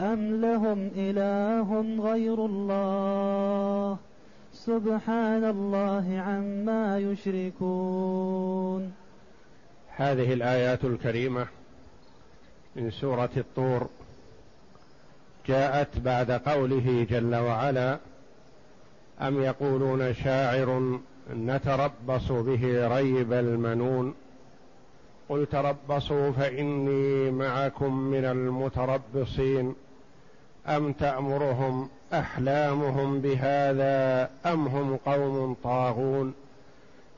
أم لهم إله غير الله سبحان الله عما يشركون هذه الآيات الكريمة من سورة الطور جاءت بعد قوله جل وعلا أم يقولون شاعر نتربص به ريب المنون قل تربصوا فإني معكم من المتربصين. أم تأمرهم أحلامهم بهذا أم هم قوم طاغون؟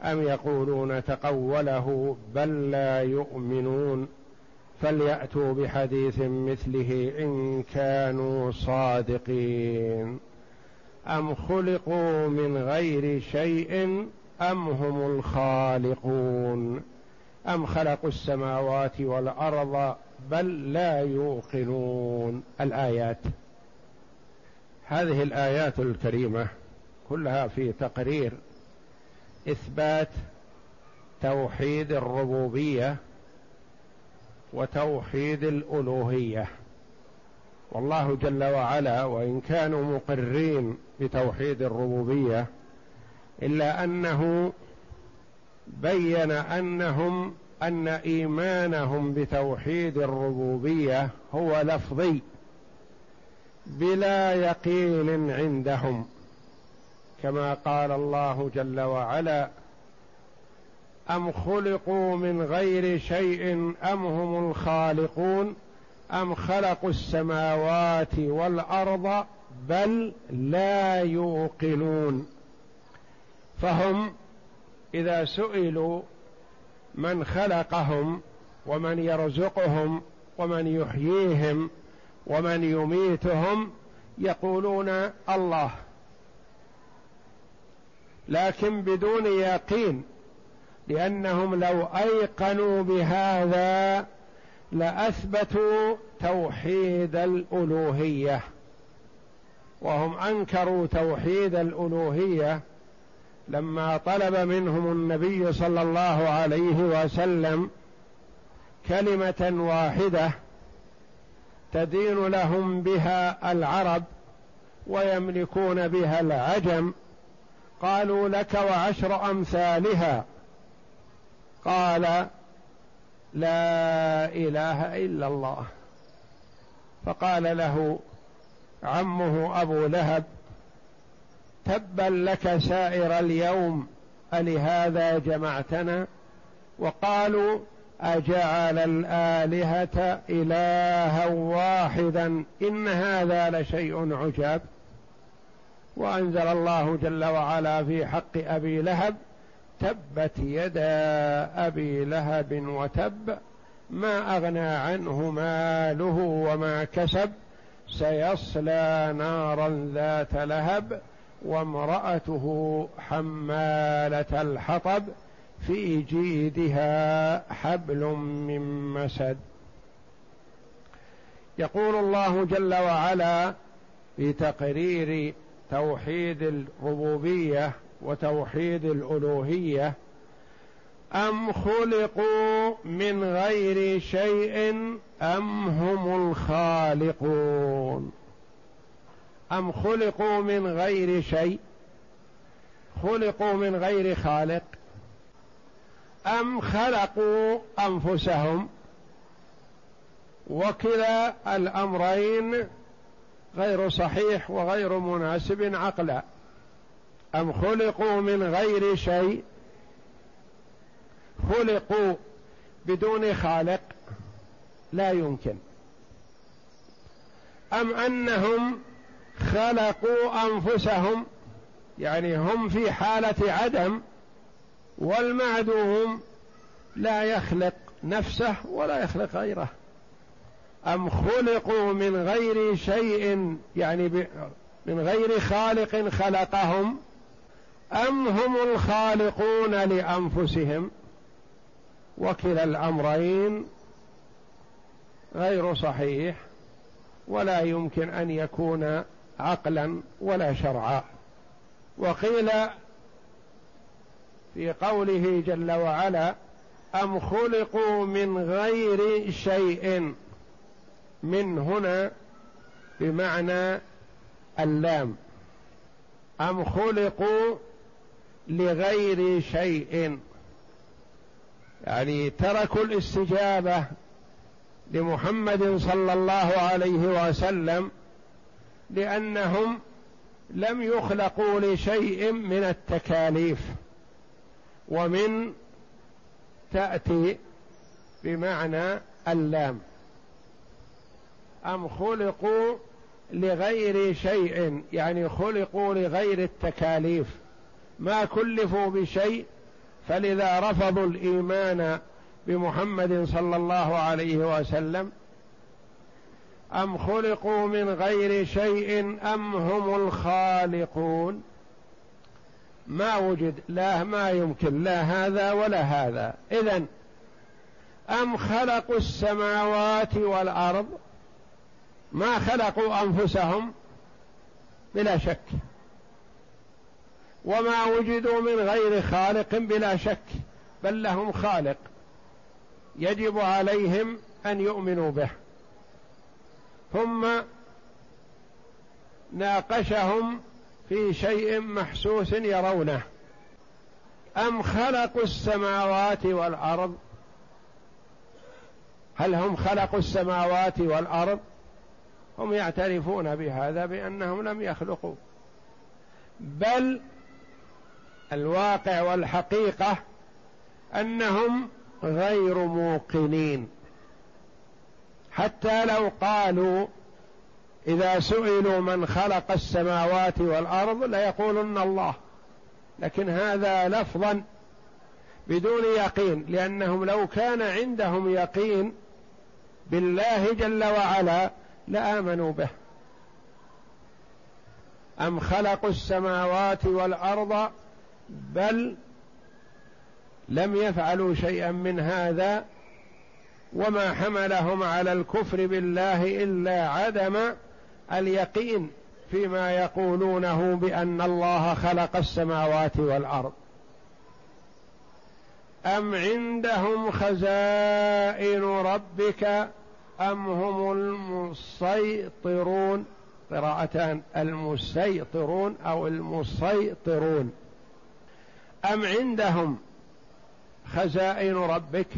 أم يقولون تقوله بل لا يؤمنون؟ فليأتوا بحديث مثله إن كانوا صادقين. أم خلقوا من غير شيء أم هم الخالقون؟ أم خلقوا السماوات والأرض بل لا يوقنون؟ الآيات. هذه الآيات الكريمة كلها في تقرير إثبات توحيد الربوبية وتوحيد الألوهية. والله جل وعلا وإن كانوا مقرين بتوحيد الربوبية إلا أنه بين أنهم أن إيمانهم بتوحيد الربوبية هو لفظي بلا يقين عندهم كما قال الله جل وعلا أم خلقوا من غير شيء أم هم الخالقون؟ أم خلقوا السماوات والأرض بل لا يوقنون؟ فهم إذا سئلوا من خلقهم ومن يرزقهم ومن يحييهم ومن يميتهم يقولون الله. لكن بدون يقين لأنهم لو أيقنوا بهذا لأثبتوا توحيد الألوهية. وهم أنكروا توحيد الألوهية لما طلب منهم النبي صلى الله عليه وسلم كلمة واحدة تدين لهم بها العرب ويملكون بها العجم قالوا لك وعشر أمثالها. قال لا إله إلا الله. فقال له عمه أبو لهب تبا لك سائر اليوم ألهذا جمعتنا؟ وقالوا أجعل الآلهة إلها واحدا إن هذا لشيء عجاب. وأنزل الله جل وعلا في حق أبي لهب تبت يدا أبي لهب وتب ما أغنى عنه ماله وما كسب سيصلى نارا ذات لهب. وامرأته حمالة الحطب في جيدها حبل من مسد. يقول الله جل وعلا في تقرير توحيد الربوبية وتوحيد الألوهية أم خلقوا من غير شيء أم هم الخالقون؟ أم خلقوا من غير شيء؟ خلقوا من غير خالق. أم خلقوا أنفسهم؟ وكلا الأمرين غير صحيح وغير مناسب عقلا. أم خلقوا من غير شيء؟ خلقوا بدون خالق؟ لا يمكن. أم أنهم خلقوا أنفسهم يعني هم في حالة عدم والمعدوم لا يخلق نفسه ولا يخلق غيره. أم خلقوا من غير شيء يعني من غير خالق خلقهم أم هم الخالقون لأنفسهم؟ وكلا الأمرين غير صحيح ولا يمكن أن يكون عقلا ولا شرعا. وقيل في قوله جل وعلا أم خلقوا من غير شيء؟ من هنا بمعنى اللام. أم خلقوا لغير شيء؟ يعني تركوا الاستجابة لمحمد صلى الله عليه وسلم لأنهم لم يخلقوا لشيء من التكاليف ومن تأتي بمعنى اللام. أم خلقوا لغير شيء يعني خلقوا لغير التكاليف. ما كلفوا بشيء فلذا رفضوا الإيمان بمحمد صلى الله عليه وسلم. أم خلقوا من غير شيء أم هم الخالقون؟ ما وجد لا ما يمكن لا هذا ولا هذا. إذا أم خلقوا السماوات والأرض؟ ما خلقوا أنفسهم؟ بلا شك. وما وجدوا من غير خالق؟ بلا شك. بل لهم خالق يجب عليهم أن يؤمنوا به. ثم ناقشهم في شيء محسوس يرونه. أم خلقوا السماوات والأرض؟ هل هم خلقوا السماوات والأرض؟ هم يعترفون بهذا بأنهم لم يخلقوا. بل الواقع والحقيقة أنهم غير موقنين. حتى لو قالوا إذا سئلوا من خلق السماوات والأرض ليقولن الله. لكن هذا لفظا بدون يقين لأنهم لو كان عندهم يقين بالله جل وعلا لآمنوا به. أم خلقوا السماوات والأرض بل لم يفعلوا شيئا من هذا؟ وما حملهم على الكفر بالله إلا عدم اليقين فيما يقولونه بأن الله خلق السماوات والأرض. أم عندهم خزائن ربك أم هم المسيطرون؟ قراءتان المسيطرون أو المسيطرون. أم عندهم خزائن ربك؟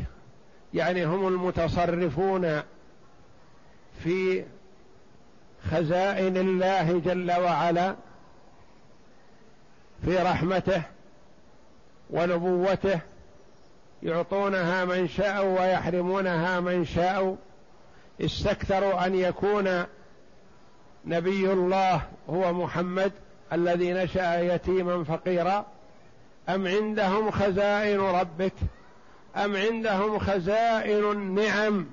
يعني هم المتصرفون في خزائن الله جل وعلا في رحمته ونبوته يعطونها من شاء ويحرمونها من شاء استكثروا أن يكون نبي الله هو محمد الذي نشأ يتيما فقيرا. أم عندهم خزائن ربك؟ أم عندهم خزائن النعم؟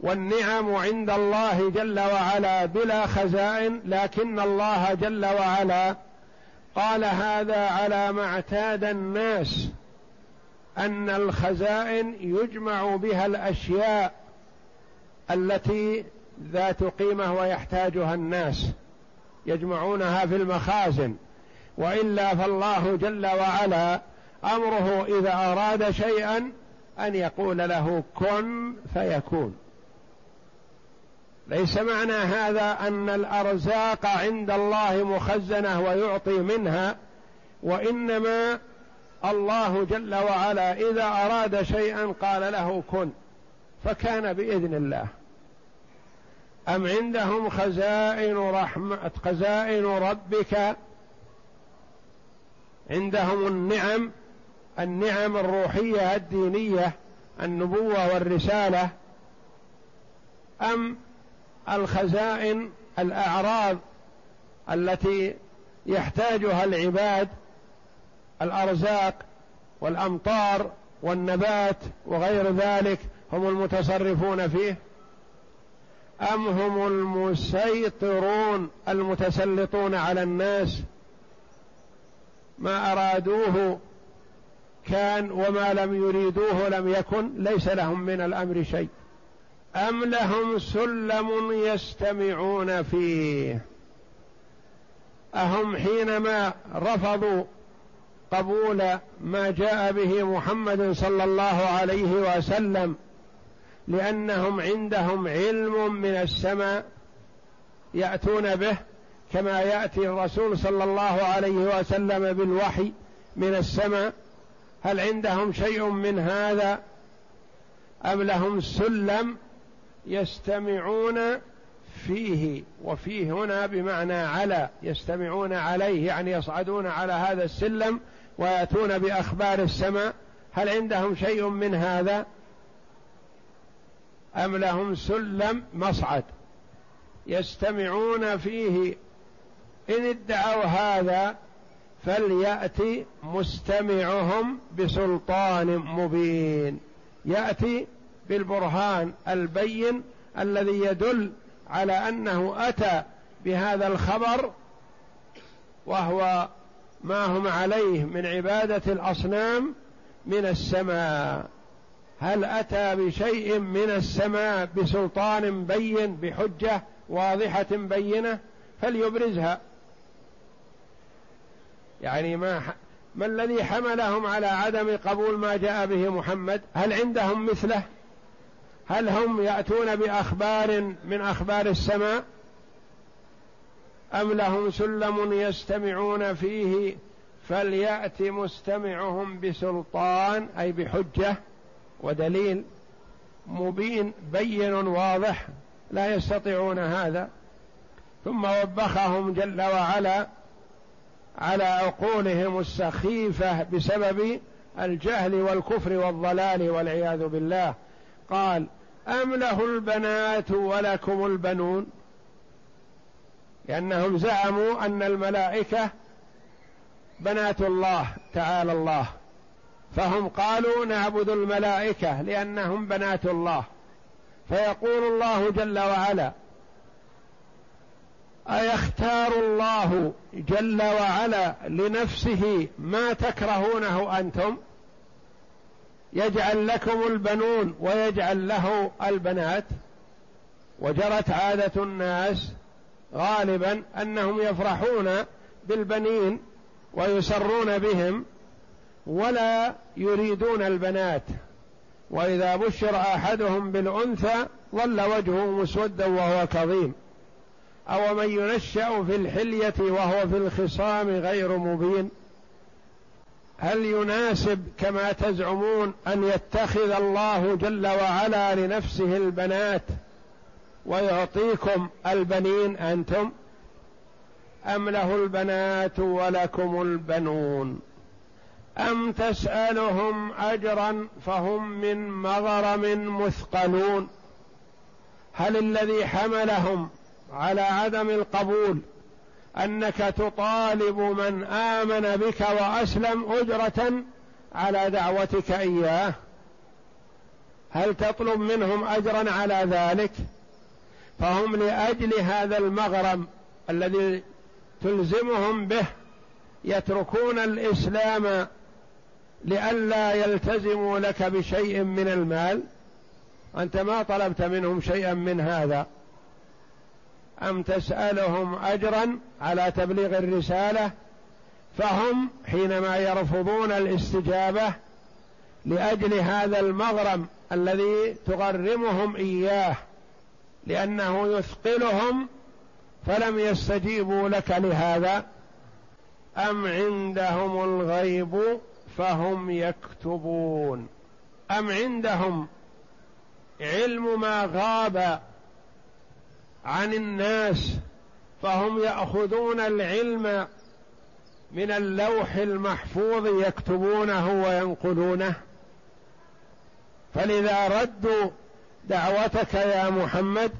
والنعم عند الله جل وعلا بلا خزائن لكن الله جل وعلا قال هذا على ما اعتاد الناس أن الخزائن يجمع بها الأشياء التي ذات قيمه ويحتاجها الناس يجمعونها في المخازن وإلا فالله جل وعلا أمره إذا أراد شيئا أن يقول له كن فيكون. ليس معنى هذا أن الأرزاق عند الله مخزنة ويعطي منها وإنما الله جل وعلا إذا أراد شيئا قال له كن فكان بإذن الله. أم عندهم خزائن رحمة خزائن ربك؟ عندهم النعم النعم الروحية الدينية النبوة والرسالة أم الخزائن الأعراض التي يحتاجها العباد الأرزاق والأمطار والنبات وغير ذلك هم المتصرفون فيه؟ أم هم المسيطرون المتسلطون على الناس؟ ما أرادوه كان وما لم يريدوه لم يكن ليس لهم من الأمر شيء. أم لهم سلم يستمعون فيه؟ أهم حينما رفضوا قبول ما جاء به محمد صلى الله عليه وسلم لأنهم عندهم علم من السماء يأتون به كما يأتي الرسول صلى الله عليه وسلم بالوحي من السماء. هل عندهم شيء من هذا أم لهم سلم يستمعون فيه وفيه هنا بمعنى على يستمعون عليه يعني يصعدون على هذا السلم ويأتون بأخبار السماء. هل عندهم شيء من هذا أم لهم سلم؟ مصعد. يستمعون فيه. إن ادعوا هذا فليأتي مستمعهم بسلطان مبين. يأتي بالبرهان البين الذي يدل على أنه أتى بهذا الخبر وهو ما هم عليه من عبادة الأصنام من السماء. هل أتى بشيء من السماء بسلطان بين بحجة واضحة بينة؟ فليبرزها. يعني ما ما الذي حملهم على عدم قبول ما جاء به محمد؟ هل عندهم مثله؟ هل هم يأتون بأخبار من أخبار السماء؟ أم لهم سلم يستمعون فيه فليأت مستمعهم بسلطان أي بحجة ودليل مبين بين واضح لا يستطيعون هذا. ثم وبخهم جل وعلا على عقولهم السخيفة بسبب الجهل والكفر والضلال والعياذ بالله. قال أم له البنات ولكم البنون؟ لأنهم زعموا أن الملائكة بنات الله تعالى الله. فهم قالوا نعبد الملائكة لأنهم بنات الله. فيقول الله جل وعلا أيختار الله جل وعلا لنفسه ما تكرهونه أنتم؟ يجعل لكم البنون ويجعل له البنات؟ وجرت عادة الناس غالبا أنهم يفرحون بالبنين ويسرون بهم ولا يريدون البنات. وإذا بشر أحدهم بالأنثى ظل وجهه مسودا وهو كظيم. أو من ينشأ في الحلية وهو في الخصام غير مبين؟ هل يناسب كما تزعمون أن يتخذ الله جل وعلا لنفسه البنات ويعطيكم البنين أنتم؟ أم له البنات ولكم البنون؟ أم تسألهم أجرا فهم من مغرم مثقلون؟ هل الذي حملهم على عدم القبول أنك تطالب من آمن بك وأسلم أجرة على دعوتك إياه. هل تطلب منهم اجرا على ذلك؟ فهم لأجل هذا المغرم الذي تلزمهم به يتركون الإسلام لئلا يلتزموا لك بشيء من المال. أنت ما طلبت منهم شيئا من هذا. أم تسألهم اجرا على تبليغ الرسالة فهم حينما يرفضون الاستجابة لأجل هذا المغرم الذي تغرمهم إياه لأنه يثقلهم فلم يستجيبوا لك لهذا أم عندهم الغيب فهم يكتبون أم عندهم علم ما غاب عن الناس فهم يأخذون العلم من اللوح المحفوظ يكتبونه وينقلونه. فلذا ردوا دعوتك يا محمد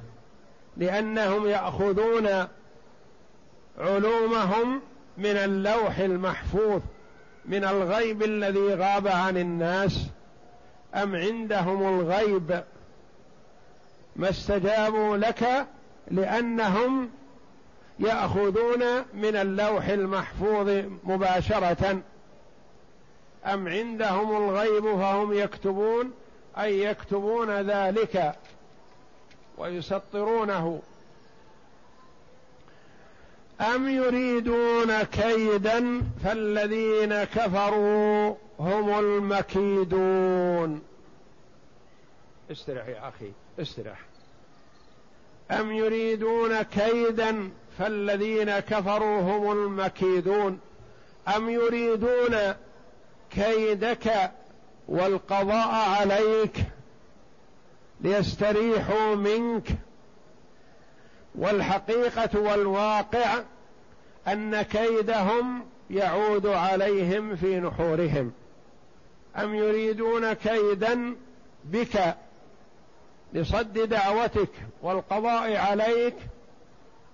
لأنهم يأخذون علومهم من اللوح المحفوظ من الغيب الذي غاب عن الناس. أم عندهم الغيب؟ ما استجابوا لك لأنهم يأخذون من اللوح المحفوظ مباشرة. أم عندهم الغيب فهم يكتبون أي يكتبون ذلك ويسطرونه. أم يريدون كيدا فالذين كفروا هم المكيدون. استرح يا أخي استرح. أم يريدون كيدا فالذين كفروا هم المكيدون؟ أم يريدون كيدك والقضاء عليك ليستريحوا منك؟ والحقيقة والواقع أن كيدهم يعود عليهم في نحورهم. أم يريدون كيدا بك لصد دعوتك والقضاء عليك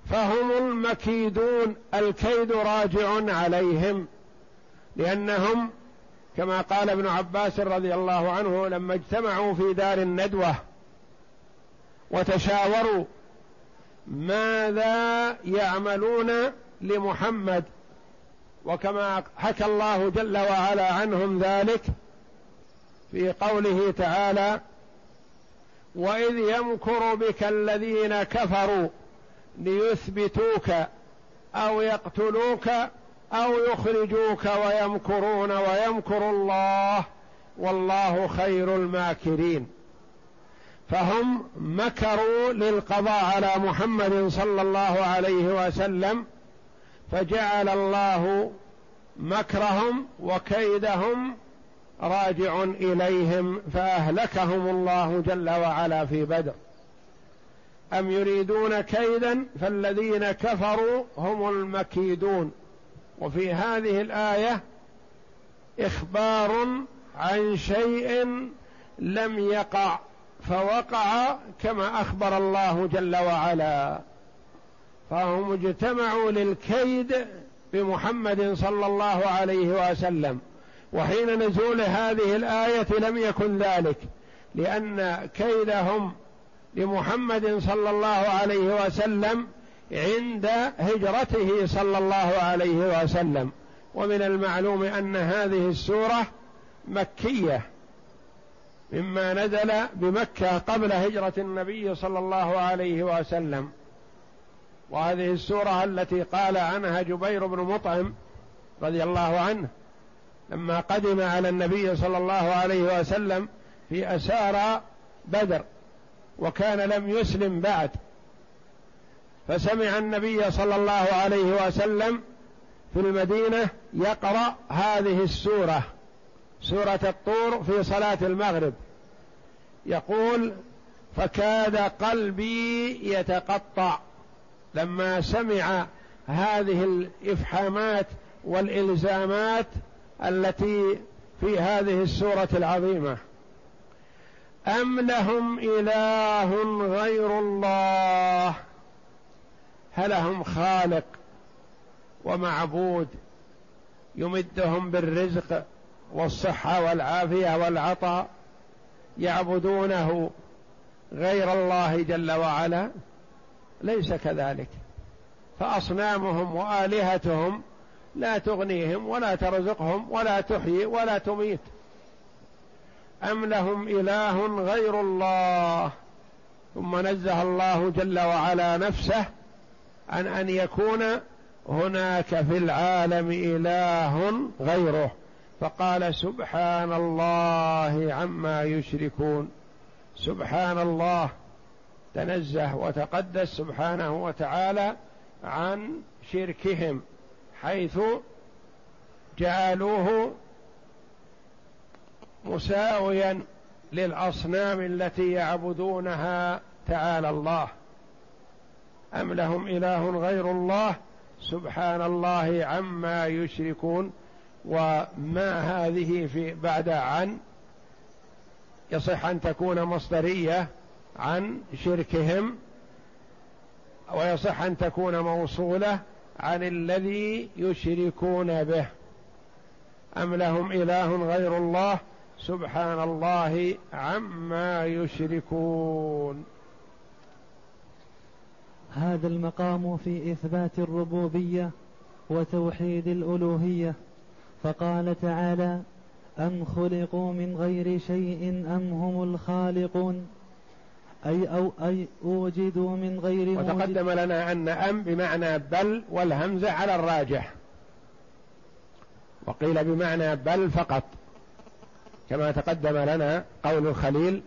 فهم المكيدون الكيد راجع عليهم لأنهم كما قال ابن عباس رضي الله عنه لما اجتمعوا في دار الندوة وتشاوروا ماذا يعملون لمحمد؟ وكما حكى الله جل وعلا عنهم ذلك في قوله تعالى وإذ يمكر بك الذين كفروا ليثبتوك أو يقتلوك أو يخرجوك ويمكرون ويمكر الله والله خير الماكرين. فهم مكروا للقضاء على محمد صلى الله عليه وسلم فجعل الله مكرهم وكيدهم راجع إليهم فأهلكهم الله جل وعلا في بدر. أم يريدون كيدا فالذين كفروا هم المكيدون. وفي هذه الآية إخبار عن شيء لم يقع فوقع كما أخبر الله جل وعلا. فهم اجتمعوا للكيد بمحمد صلى الله عليه وسلم. وحين نزول هذه الآية لم يكن ذلك لأن كيدهم لمحمد صلى الله عليه وسلم عند هجرته صلى الله عليه وسلم. ومن المعلوم أن هذه السورة مكية مما نزل بمكة قبل هجرة النبي صلى الله عليه وسلم. وهذه السورة التي قال عنها جبير بن مطعم رضي الله عنه لما قدم على النبي صلى الله عليه وسلم في أسارى بدر وكان لم يسلم بعد فسمع النبي صلى الله عليه وسلم في المدينة يقرأ هذه السورة سورة الطور في صلاة المغرب يقول فكاد قلبي يتقطع لما سمع هذه الإفحامات والإلزامات التي في هذه السورة العظيمة. أم لهم إله غير الله؟ هلهم خالق ومعبود يمدهم بالرزق والصحة والعافية والعطاء يعبدونه غير الله جل وعلا؟ ليس كذلك. فأصنامهم وآلهتهم لا تغنيهم ولا ترزقهم ولا تحيي ولا تميت. أم لهم إله غير الله؟ ثم نزه الله جل وعلا نفسه عن أن يكون هناك في العالم إله غيره. فقال سبحان الله عما يشركون. سبحان الله. تنزه وتقدس سبحانه وتعالى عن شركهم. حيث جعلوه مساويا للأصنام التي يعبدونها تعالى الله. أم لهم إله غير الله؟ سبحان الله عما يشركون. وما هذه في بعد عن؟ يصح أن تكون مصدرية عن شركهم. ويصح أن تكون موصولة عن الذي يشركون به. أم لهم إله غير الله؟ سبحان الله عما يشركون. هذا المقام في إثبات الربوبية وتوحيد الألوهية. فقال تعالى أم خلقوا من غير شيء أم هم الخالقون؟ أي أو أي أوجدوا من غير وتقدم لنا أن أم بمعنى بل والهمزة على الراجح. وقيل بمعنى بل فقط. كما تقدم لنا قول الخليل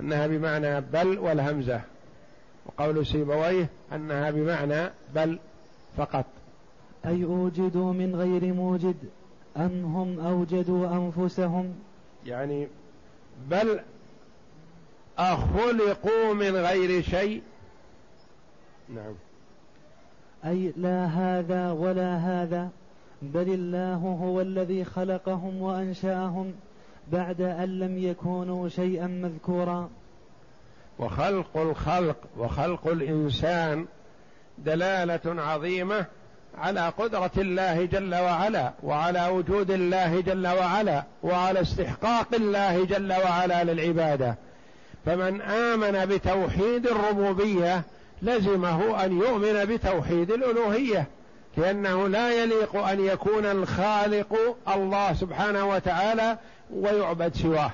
أنها بمعنى بل والهمزة. وقول سيبويه أنها بمعنى بل فقط. أي أوجدوا من غير موجد أم هم أوجدوا أنفسهم. يعني بل أخلقوا من غير شيء؟ نعم. أي لا هذا ولا هذا بل الله هو الذي خلقهم وأنشأهم بعد أن لم يكونوا شيئا مذكورا. وخلق الخلق وخلق الإنسان دلالة عظيمة على قدرة الله جل وعلا وعلى وجود الله جل وعلا وعلى استحقاق الله جل وعلا للعبادة. فمن آمن بتوحيد الربوبية لزمه أن يؤمن بتوحيد الألوهية لأنه لا يليق أن يكون الخالق الله سبحانه وتعالى ويعبد سواه.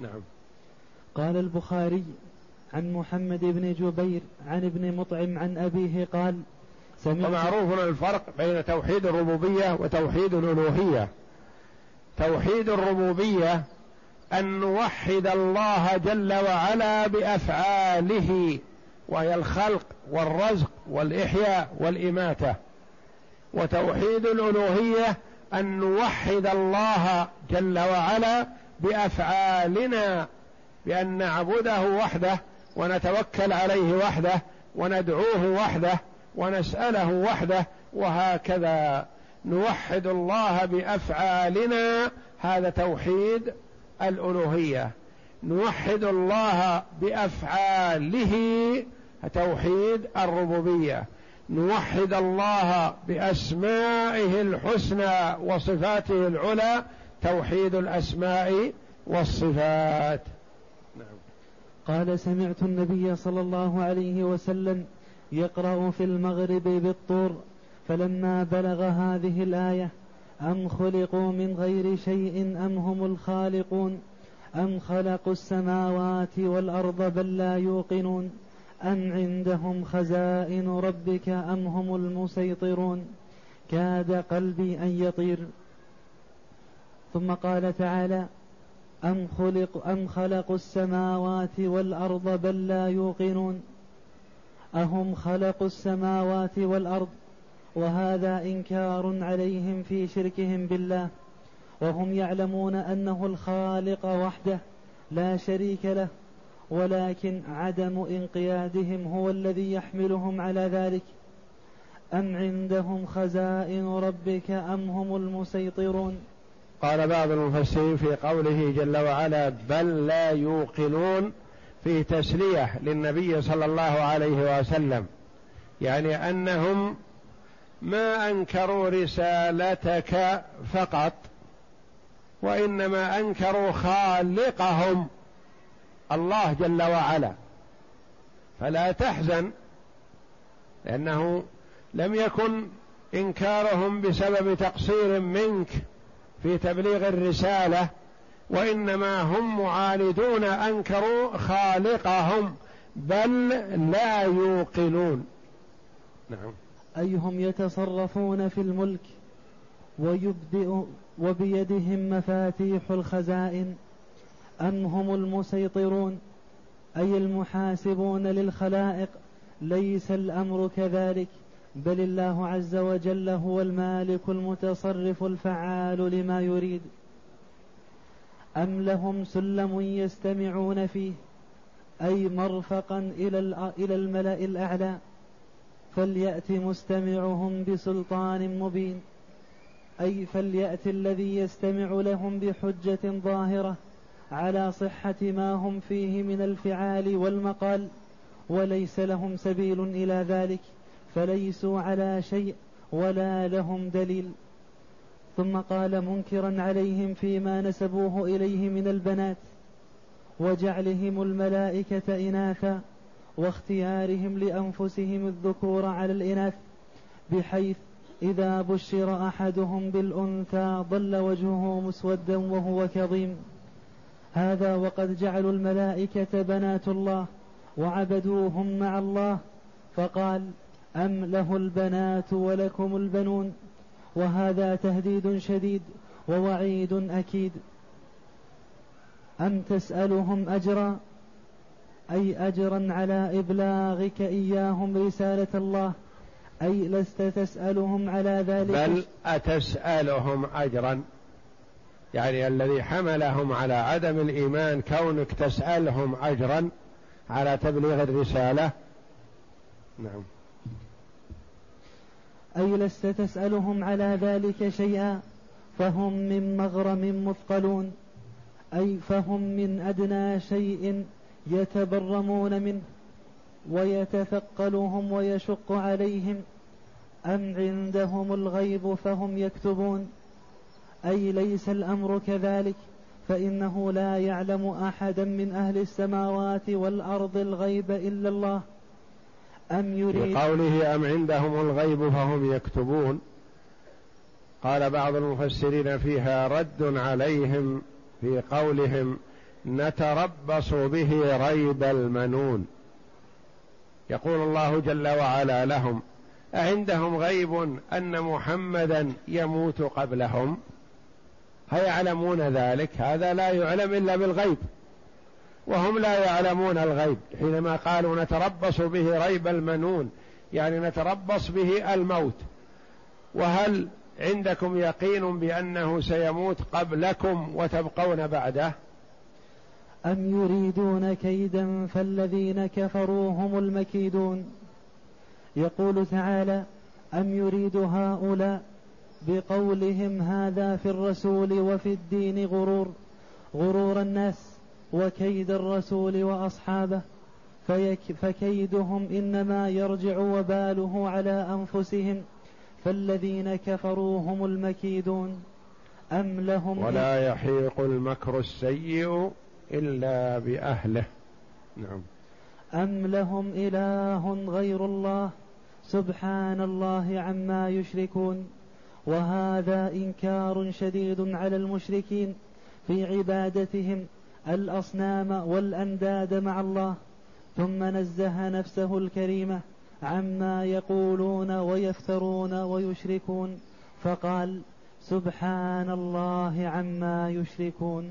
نعم. قال البخاري عن محمد بن جبير عن ابن مطعم عن أبيه قال ومعروف الفرق بين توحيد الربوبية وتوحيد الألوهية. توحيد الربوبية أن نوحد الله جل وعلا بأفعاله وهي الخلق والرزق والإحياء والإماتة. وتوحيد الألوهية أن نوحد الله جل وعلا بأفعالنا بأن نعبده وحده ونتوكل عليه وحده وندعوه وحده ونسأله وحده وهكذا. نوحد الله بأفعالنا هذا توحيد الألوهية. نوحد الله بأفعاله توحيد الربوبية. نوحد الله بأسمائه الحسنى وصفاته العلى توحيد الأسماء والصفات. نعم. قال سمعت النبي صلى الله عليه وسلم يقرأ في المغرب بالطور فلما بلغ هذه الآية أم خلقوا من غير شيء أم هم الخالقون؟ أم خلقوا السماوات والأرض بل لا يوقنون؟ أم عندهم خزائن ربك أم هم المسيطرون؟ كاد قلبي أن يطير. ثم قال تعالى أم خلق أم خلقوا السماوات والأرض بل لا يوقنون؟ أهم خلقوا السماوات والأرض وهذا إنكار عليهم في شركهم بالله وهم يعلمون أنه الخالق وحده لا شريك له ولكن عدم انقيادهم هو الذي يحملهم على ذلك. أم عندهم خزائن ربك أم هم المسيطرون؟ قال بعض المفسرين في قوله جل وعلا بل لا يوقنون في تسلية للنبي صلى الله عليه وسلم يعني أنهم ما أنكروا رسالتك فقط وإنما أنكروا خالقهم الله جل وعلا. فلا تحزن لأنه لم يكن إنكارهم بسبب تقصير منك في تبليغ الرسالة وإنما هم معاندون أنكروا خالقهم بل لا يوقنون. نعم. أي هم يتصرفون في الملك ويبدئ وبيدهم مفاتيح الخزائن أم هم المسيطرون أي المحاسبون للخلائق ليس الأمر كذلك بل الله عز وجل هو المالك المتصرف الفعال لما يريد أم لهم سلم يستمعون فيه أي مرفقا إلى الملأ الأعلى فليأت مستمعهم بسلطان مبين. أي فليأت الذي يستمع لهم بحجة ظاهرة على صحة ما هم فيه من الفعال والمقال وليس لهم سبيل إلى ذلك فليسوا على شيء ولا لهم دليل. ثم قال منكرا عليهم فيما نسبوه إليه من البنات وجعلهم الملائكة إناثا واختيارهم لأنفسهم الذكور على الإناث بحيث إذا بشر أحدهم بالأنثى ظل وجهه مسودا وهو كظيم. هذا وقد جعلوا الملائكة بنات الله وعبدوهم مع الله فقال أم له البنات ولكم البنون؟ وهذا تهديد شديد ووعيد أكيد. أم تسألهم أجرا؟ أي أجرا على إبلاغك إياهم رسالة الله أي لست تسألهم على ذلك؟ بل أتسألهم أجرا يعني الذي حملهم على عدم الإيمان كونك تسألهم أجرا على تبليغ الرسالة. نعم. أي لست تسألهم على ذلك شيئا؟ فهم من مغرم مثقلون أي فهم من أدنى شيء يتبرمون منه ويتثقلهم ويشق عليهم أم عندهم الغيب فهم يكتبون أي ليس الأمر كذلك فإنه لا يعلم أحدا من أهل السماوات والأرض الغيب إلا الله أم يريد بقوله أم عندهم الغيب فهم يكتبون قال بعض المفسرين فيها رد عليهم في قولهم نتربص به ريب المنون. يقول الله جل وعلا لهم أعندهم غيب أن محمدا يموت قبلهم؟ هيعلمون ذلك؟ هذا لا يعلم إلا بالغيب. وهم لا يعلمون الغيب. حينما قالوا نتربص به ريب المنون يعني نتربص به الموت. وهل عندكم يقين بأنه سيموت قبلكم وتبقون بعده؟ أم يريدون كيدا فالذين كفروا هم المكيدون. يقول تعالى أم يريد هؤلاء بقولهم هذا في الرسول وفي الدين غرور غرور الناس وكيد الرسول وأصحابه فكيدهم إنما يرجع وباله على أنفسهم فالذين كفروا هم المكيدون. أم لهم ولا يحيق المكر السيء إلا بأهله. نعم. أم لهم إله غير الله؟ سبحان الله عما يشركون. وهذا إنكار شديد على المشركين في عبادتهم الأصنام والأنداد مع الله. ثم نزه نفسه الكريمة عما يقولون ويفترون ويشركون. فقال سبحان الله عما يشركون.